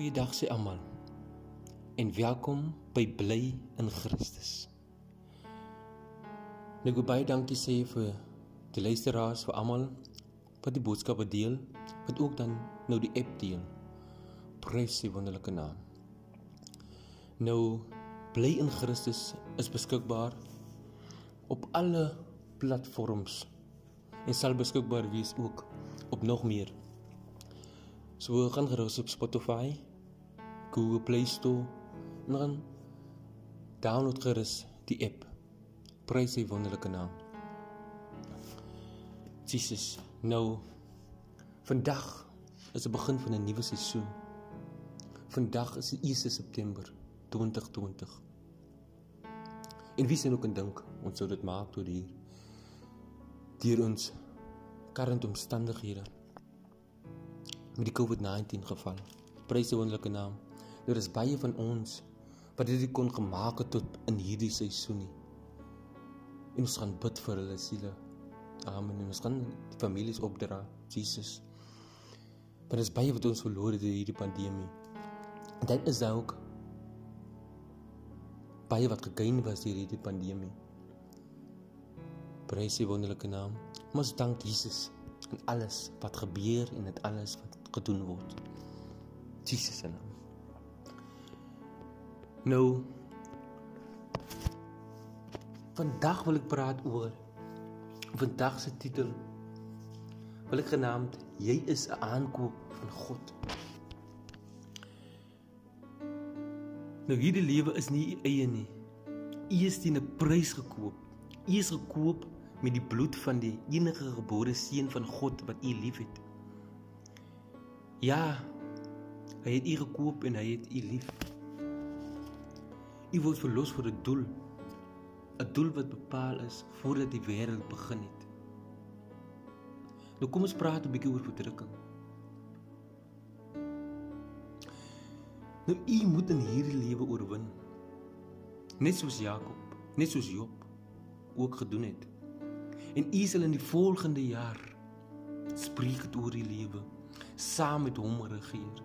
Goeiedag sê almal. En welkom by Bly in Christus. Nou ek baie dankie sê vir die luisteraars vir almal wat die boodskappe deel, wat ook dan nou die app deel. Prys die wonderlike naam. Nou Bly in Christus is beskikbaar op alle platforms en sal beskikbaar wees ook op nog meer So gaan gerus op Spotify, Google Play Store en dan download gerus die app. Prys sy wonderlike naam. Jesus, nou vandag is die begin van 'n nuwe seisoen. Vandag is die 1 September 2020. En wie sien ook en dink ons sou dit maak tot hier deur ons karent omstandighede met die COVID-19 geval. Prys die wonderlike naam. Daar is baie van ons wat dit kon gemaak het tot in hierdie seisoen nie. En ons gaan bid vir hulle siele. Amen. En ons gaan die families opdra, Jesus. Maar dis baie wat ons verloor het in hierdie pandemie. En dit is ook baie wat gegain was deur hierdie pandemie. Prys die wonderlike naam. Ons dank Jesus en alles wat gebeur en dit alles wat gedoen word. Jesus se naam. Nou vandag wil ek praat oor vandag se titel wil ek genaamd jy is 'n aankoop van God. Nou hierdie lewe is nie eie nie. U is teen 'n prys gekoop. U is gekoop met die bloed van die enige gebore seun van God wat u liefhet. Ja. Hy het u gekoop en hy het u lief. U word verlos vir 'n doel. 'n Doel wat bepaal is voordat die wêreld begin het. Nou kom ons praat 'n bietjie oor verdrukking. Nou u moet in hierdie lewe oorwin. Net soos Jakob, net soos Job ook gedoen het. En u sal in die volgende jaar spreek oor die lewe saam met hom regeer.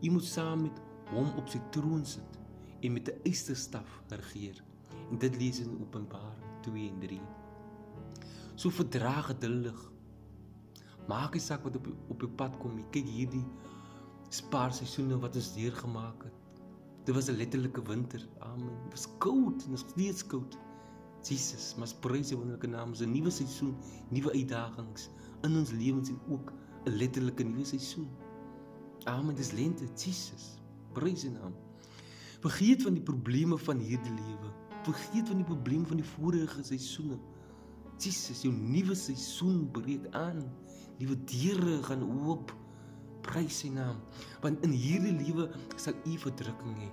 Jy moet saam met hom op sy troon sit en met 'n eysterstaf regeer. En dit lees in Openbaring 2 en 3. So verdraag geduldig. Maak nie saak wat op op jou pad kom nie. Kyk hierdie spaar seisoene wat ons deurgemaak het. Dit was 'n letterlike winter. Amen. Dit was koud en dit is steeds koud. Jesus, maar prys die wonderlike naam. 'n Nuwe seisoen, nuwe uitdagings in ons lewens en ook 'n letterlike nuwe seisoen. Amen, dis lente, Jesus. Prys die naam. Vergeet van die probleme van hierdie lewe. Vergeet van die probleme van die vorige seisoene. Jesus, jou nuwe seisoen breek aan. Nuwe deure gaan oop. Prys sy naam. Want in hierdie lewe sal u verdrukking hê.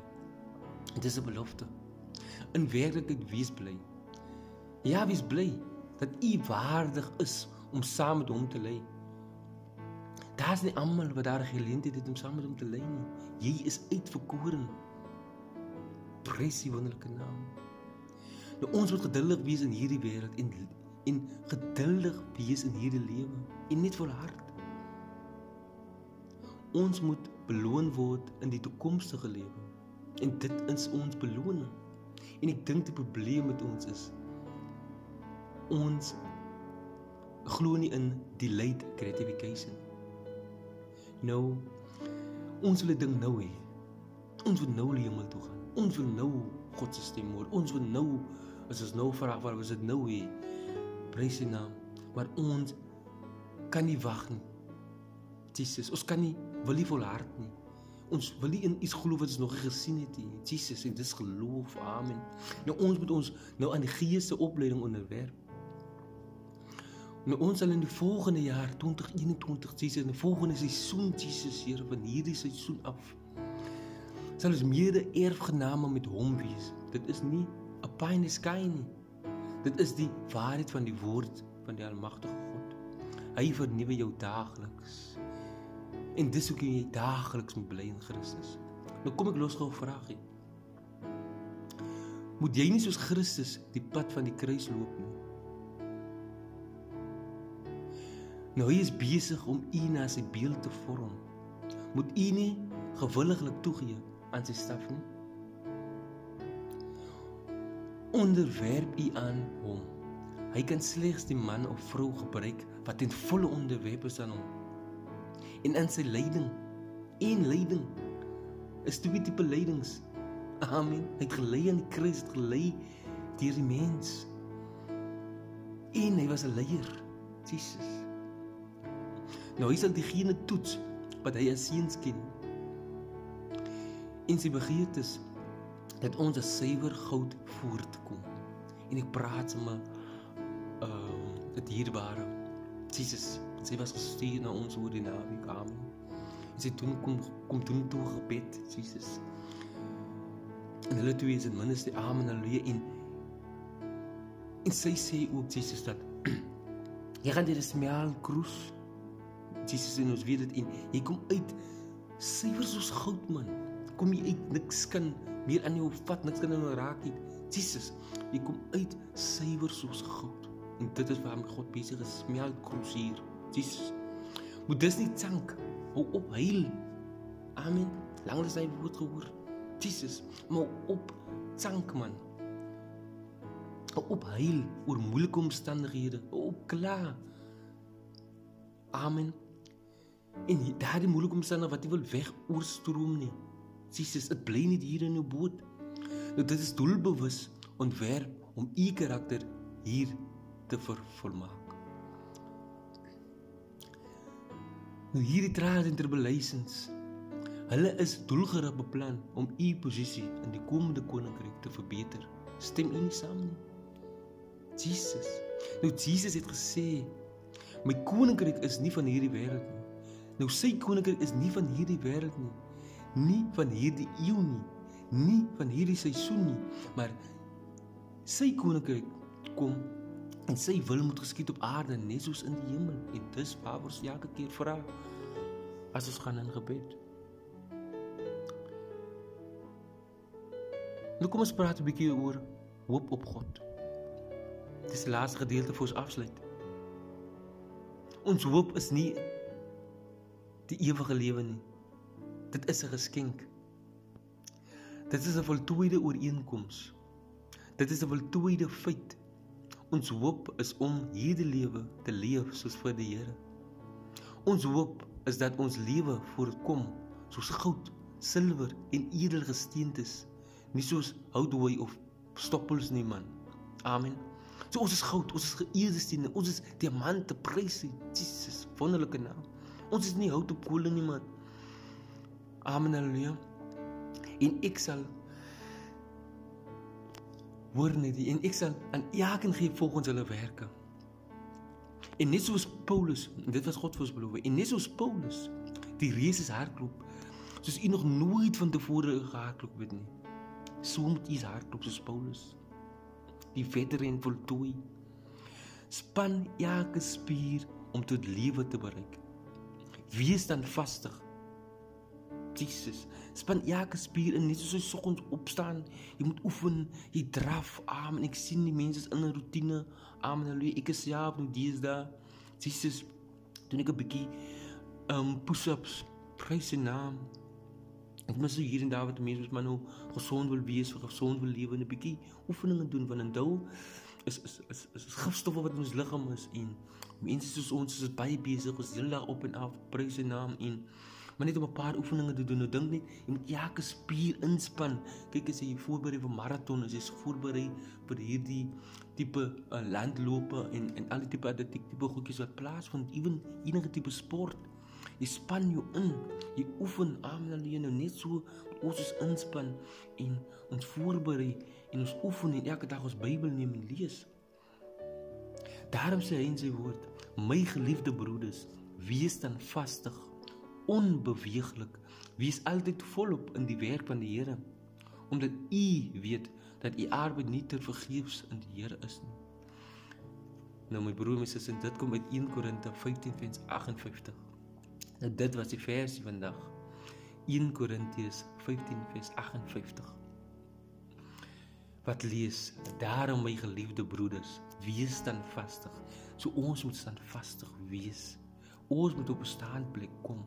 Dit is 'n belofte. In werklikheid wees bly. Ja, wees bly dat u waardig is om saam met hom te lê. Daar's nie almal wat daar geleentheid het om saam met hom te lê nie. Jy is uitverkore. Prys die wonderlike naam. Nou ons moet geduldig wees in hierdie wêreld en en geduldig wees in hierdie lewe en net volhard. Ons moet beloon word in die toekomstige lewe. En dit is ons beloning. En ek dink die probleem met ons is ons glo nie in delayed gratification Nou ons wil dit ding nou hê. Ons wil nou hemel toe gaan. Ons wil nou God se stem hoor. Ons wil nou as ons nou vra waar was dit nou hê. Prys sy naam. Maar ons kan nie wag nie. Jesus, ons kan nie wil nie volhard nie. Ons wil nie in iets glo wat ons nog nie gesien het nie. Jesus, en dis geloof. Amen. Nou ons moet ons nou aan die gees se opleiding onderwerp. Nou ons sal in die volgende jaar 2021 Jesus in die volgende seisoen Jesus Here van hierdie seisoen af sal ons mede erfgename met hom wees. Dit is nie 'n pie in the sky nie. Dit is die waarheid van die woord van die almagtige God. Hy vernuwe jou daagliks. En dis hoe jy daagliks moet bly in Christus. Nou kom ek los gou 'n vraagie. Moet jy nie soos Christus die pad van die kruis loop nie? Nou hy is besig om u na sy beeld te vorm. Moet u nie gewilliglik toegee aan sy staf nie. Onderwerp u aan hom. Hy kan slegs die man of vrou gebruik wat in volle onderwerp is aan hom. En in sy lyding, een lyding is twee tipe lydings. Amen. Hy het gelei aan die kruis, gelei deur die mens. En hy was 'n leier, Jesus. Nou hy sal diegene toets wat hy as seuns ken. En sy begeertes dat ons as suiwer goud voortkom. En ek praat sommer ehm uh, dit hierbare. Jesus, sy was gestuur na ons oor die naweek. Amen. En sy doen kom kom doen toe gebed, Jesus. En hulle twee is in minste amen haleluja en en sy sê ook Jesus dat jy gaan dit smaal kruis Jesus en ons weet dit en jy kom uit suiwer soos goud man kom jy uit niks kan meer aan jou vat niks kan jou raak nie Jesus jy kom uit suiwer soos goud en dit is waarom God besig is smaal kruis hier Jesus moet dis nie tsank hou op heil amen lank as hy woord gehoor Jesus, maar op tsank man. Op heil oor moeilike omstandighede, op klaar. Amen. En daardie moeilike omstandighede wat jy wil weg oorstroom nie. Jesus, dit bly nie hier in jou boot. Nou dit is doelbewus ontwerp om u karakter hier te vervolmaak. Nou hierdie trials en tribulations Hulle is doelgerig beplan om u posisie in die komende koninkryk te verbeter. Stem u nie saam nie? Jesus. Nou Jesus het gesê, "My koninkryk is nie van hierdie wêreld nie." Nou sy koninkryk is nie van hierdie wêreld nie. Nie van hierdie eeu nie. Nie van hierdie seisoen nie, maar sy koninkryk kom en sy wil moet geskied op aarde net soos in die hemel. En dis waar ons elke keer vra as ons gaan in gebed. Nou kom ons praat 'n bietjie oor hoop op God. Dis die laaste gedeelte vir ons afsluit. Ons hoop is nie die ewige lewe nie. Dit is 'n geskenk. Dit is 'n voltooide ooreenkoms. Dit is 'n voltooide feit. Ons hoop is om hierdie lewe te leef soos vir die Here. Ons hoop is dat ons lewe voorkom soos goud, silwer en edelgesteentes nie soos houtdooi of stoppels nie man. Amen. So ons is goud, ons is geëerde stene, ons is diamante, prys Jesus, wonderlike naam. Ons is nie hout op kolle nie man. Amen haleluja. En ek sal hoor net die en ek sal aan elkeen gee volgens hulle werke. En net soos Paulus, dit was God ons beloof. En net soos Paulus, die reus is hardloop, soos u nog nooit van tevore gehardloop het nie. So moet u hardloop soos Paulus. Die veteran voltooi. Span elke spier om tot lewe te bereik. Wees dan vastig. Jesus, span elke spier in net soos hy soggens opstaan. Jy moet oefen, jy draf. Amen. Ek sien die mense is in 'n rotine. Amen. Halleluja. Ek is ja op die dae. Jesus, doen ek 'n bietjie um push-ups. Prys sy naam. Ek moet so hier en daar wat mense maar nou gesond wil wees, gesond wil lewe en 'n bietjie oefeninge doen want onthou is is is is, is gifstowwe wat in ons liggaam is en mense soos ons is baie besig ons hele dag op en af prys sy naam en maar net om 'n paar oefeninge te doen. Nou dink net, jy moet elke spier inspann. Kyk as jy voorberei vir maraton, as jy voorberei vir hierdie tipe uh, landlope en en al die tipe atletiek tipe goedjies wat plaasvind, ewen enige tipe sport. Jy span jou in. Jy oefen amen alleen nou net so ons is inspann en ons voorberei en ons oefen en elke dag ons Bybel neem en lees. Daarom sê hy in sy woord: My geliefde broeders, wees dan vastig, onbeweeglik, wees altyd volop in die werk van die Here, omdat u weet dat u arbeid nie ter vergeefs in die Here is nie. Nou my broer, my sussie, dit kom uit 1 Korinte 15:58. Nou dit was die versie vandag. 1 Korintiërs 15 vers 58. Wat lees? Daarom my geliefde broeders, wees standvastig. So ons moet standvastig wees. Ons moet op 'n staanplek kom.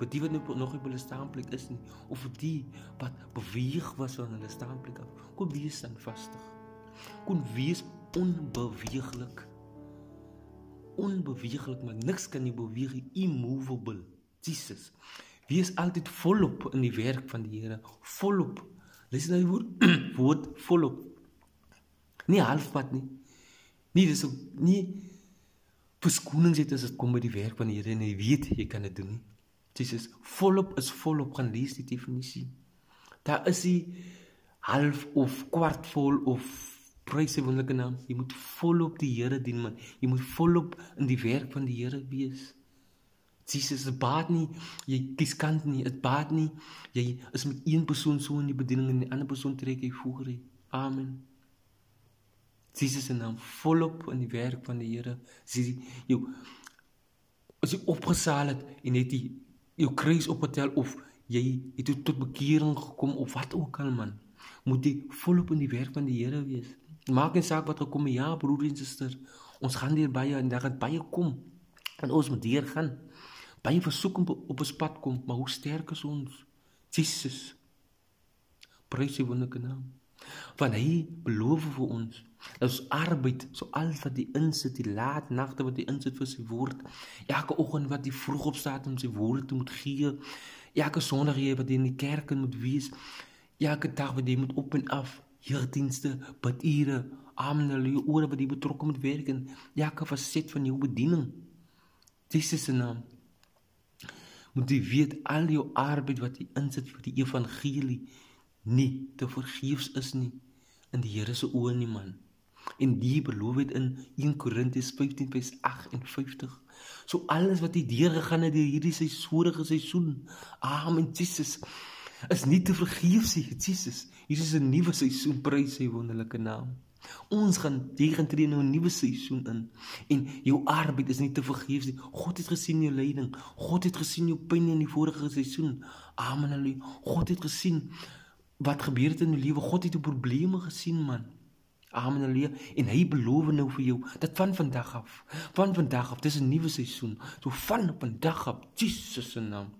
Vir die wat nou nog op hulle staanplek is nie of vir die wat beweeg was van hulle staanplek af. Kom wees dan vastig. Kom wees onbeweeglik. Onbeweeglik, maar niks kan nie beweeg nie. Immovable. Jesus. Wees altyd volop in die werk van die Here. Volop. Luister na die woord, woord volop. Nie halfpad nie. Nie dis ook nie verskonings het as dit kom by die werk van die Here en jy weet jy kan dit doen nie. Jesus volop is volop gaan lees die definisie. Daar is hy half of kwart vol of prys sy wonderlike naam. Jy moet volop die Here dien man. Jy moet volop in die werk van die Here wees. Jesus se baat nie jy kies kant nie. Dit baat nie jy is met een persoon so in die bediening en die ander persoon trek jy voor. Amen. Jesus se naam volop in die werk van die Here. Sy jou as jy opgesaal het en het jy jou kruis opgetel of jy het tot bekering gekom of wat ook al man, moet jy volop in die werk van die Here wees. Maak nie saak wat gekom het, ja broer en suster, ons gaan hier baie en daar gaan baie kom. En ons moet hier gaan. Baie versoek op, op ons pad kom, maar hoe sterk is ons? Jesus. Prys sy wonderlike naam. Want hy beloof vir ons Ons arbeid so al wat die insit, die laat nagte wat die insit vir sy woord. Elke oggend wat jy vroeg opstaan om sy woord te moet gee. Elke sonderdag jy wat in die kerk moet wees. Elke dag wat jy moet op en af heerdienste, bidure, amen, halleluja, oor wat jy betrokke moet werk en elke faset van jou bediening. Jesus se naam. Moet jy weet al jou arbeid wat jy insit vir die evangelie nie te vergeefs is nie in die Here se oë nie man en die beloof het in 1 Korintiërs 15 vers 58. So alles wat jy deur gegaan het hierdie seisoenige seisoen. Amen Jesus. Is nie te vergeef sê Jesus. Hier is 'n nuwe seisoen, prys sy wonderlike naam. Ons gaan tegentree nou 'n nuwe seisoen in en jou arbeid is nie te vergeef nie. God het gesien jou lyding. God het gesien jou pyn in die vorige seisoen. Amen. Halleluja. God het gesien wat gebeur het in jou lewe. God het jou probleme gesien, man. Amen halleluja. En hy beloof nou vir jou dat van vandag af, van vandag af, dis 'n nuwe seisoen. So van vandag af, Jesus se naam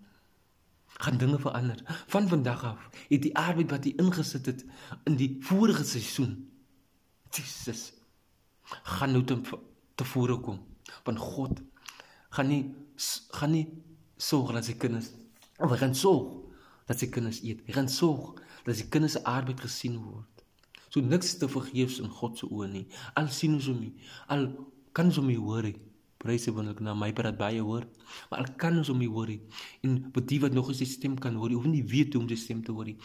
gaan dinge verander. Van vandag af het die arbeid wat jy ingesit het in die vorige seisoen, Jesus gaan nou te tevore kom. Want God gaan nie gaan nie sorg dat sy kinders hy gaan sorg dat sy kinders eet. Hy gaan sorg dat sy kinders se arbeid gesien word. So niks te vergeefs in God se oë nie. Al sien ons hom nie. Al kan ons hom nie hoor nie. Prys hy wonderlik na my praat baie hoor. Maar al kan ons hom nie hoor nie. En vir die wat nog eens sy stem kan hoor, hoef nie weet hoe om sy stem te hoor nie.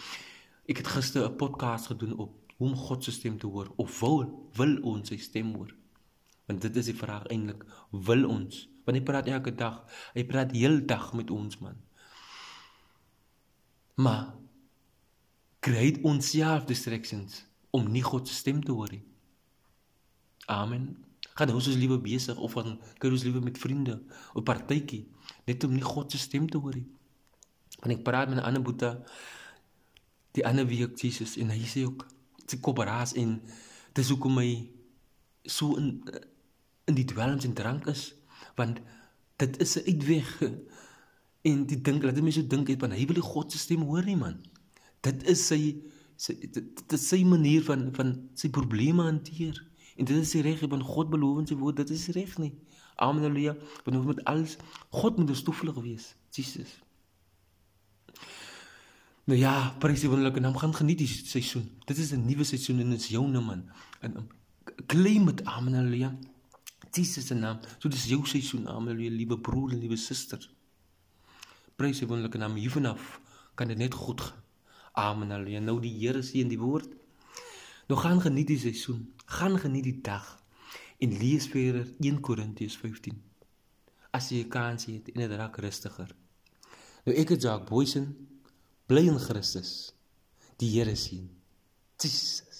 Ek het gister 'n podcast gedoen op hoe om God se stem te hoor of wil wil ons sy stem hoor. Want dit is die vraag eintlik, wil ons? Want hy praat elke dag. Hy praat heeldag met ons man. Maar kry ons self distractions om nie God se stem te hoor nie. Amen. Gaan ons ons liewe besig of gaan kyk ons liewe met vriende op partytjie net om nie God se stem te hoor nie. Want ek praat met 'n ander boeta die ander week Jesus en hy sê ook sy koparaas en dis hoekom hy so in in die dwelms en drank is want dit is 'n uitweg en die dink laat mense so dink het want hy wil die God se stem hoor nie man. Dit is sy sy dit is sy manier van van sy probleme hanteer. En dit is die reg van God beloof in sy woord, dit is reg nie. Amen haleluja. Want ons moet alles God moet ons toevlug wees. Jesus. Nou ja, prys die wonderlike naam. Gaan geniet die seisoen. Dit is 'n nuwe seisoen en dit is joune man. En um, claim dit. Amen haleluja. Jesus se naam. So dis jou seisoen. Amen haleluja, liewe broer en liewe suster. Prys die wonderlike naam. Hiervanaf kan dit net goed gaan. Amen haleluja. Nou die Here seën die woord. Nou gaan geniet die seisoen. Gaan geniet die dag. En lees verder 1 Korintiërs 15. As jy kans het en dit raak rustiger. Nou ek het Jacques Boysen bly in Christus. Die Here sien. Jesus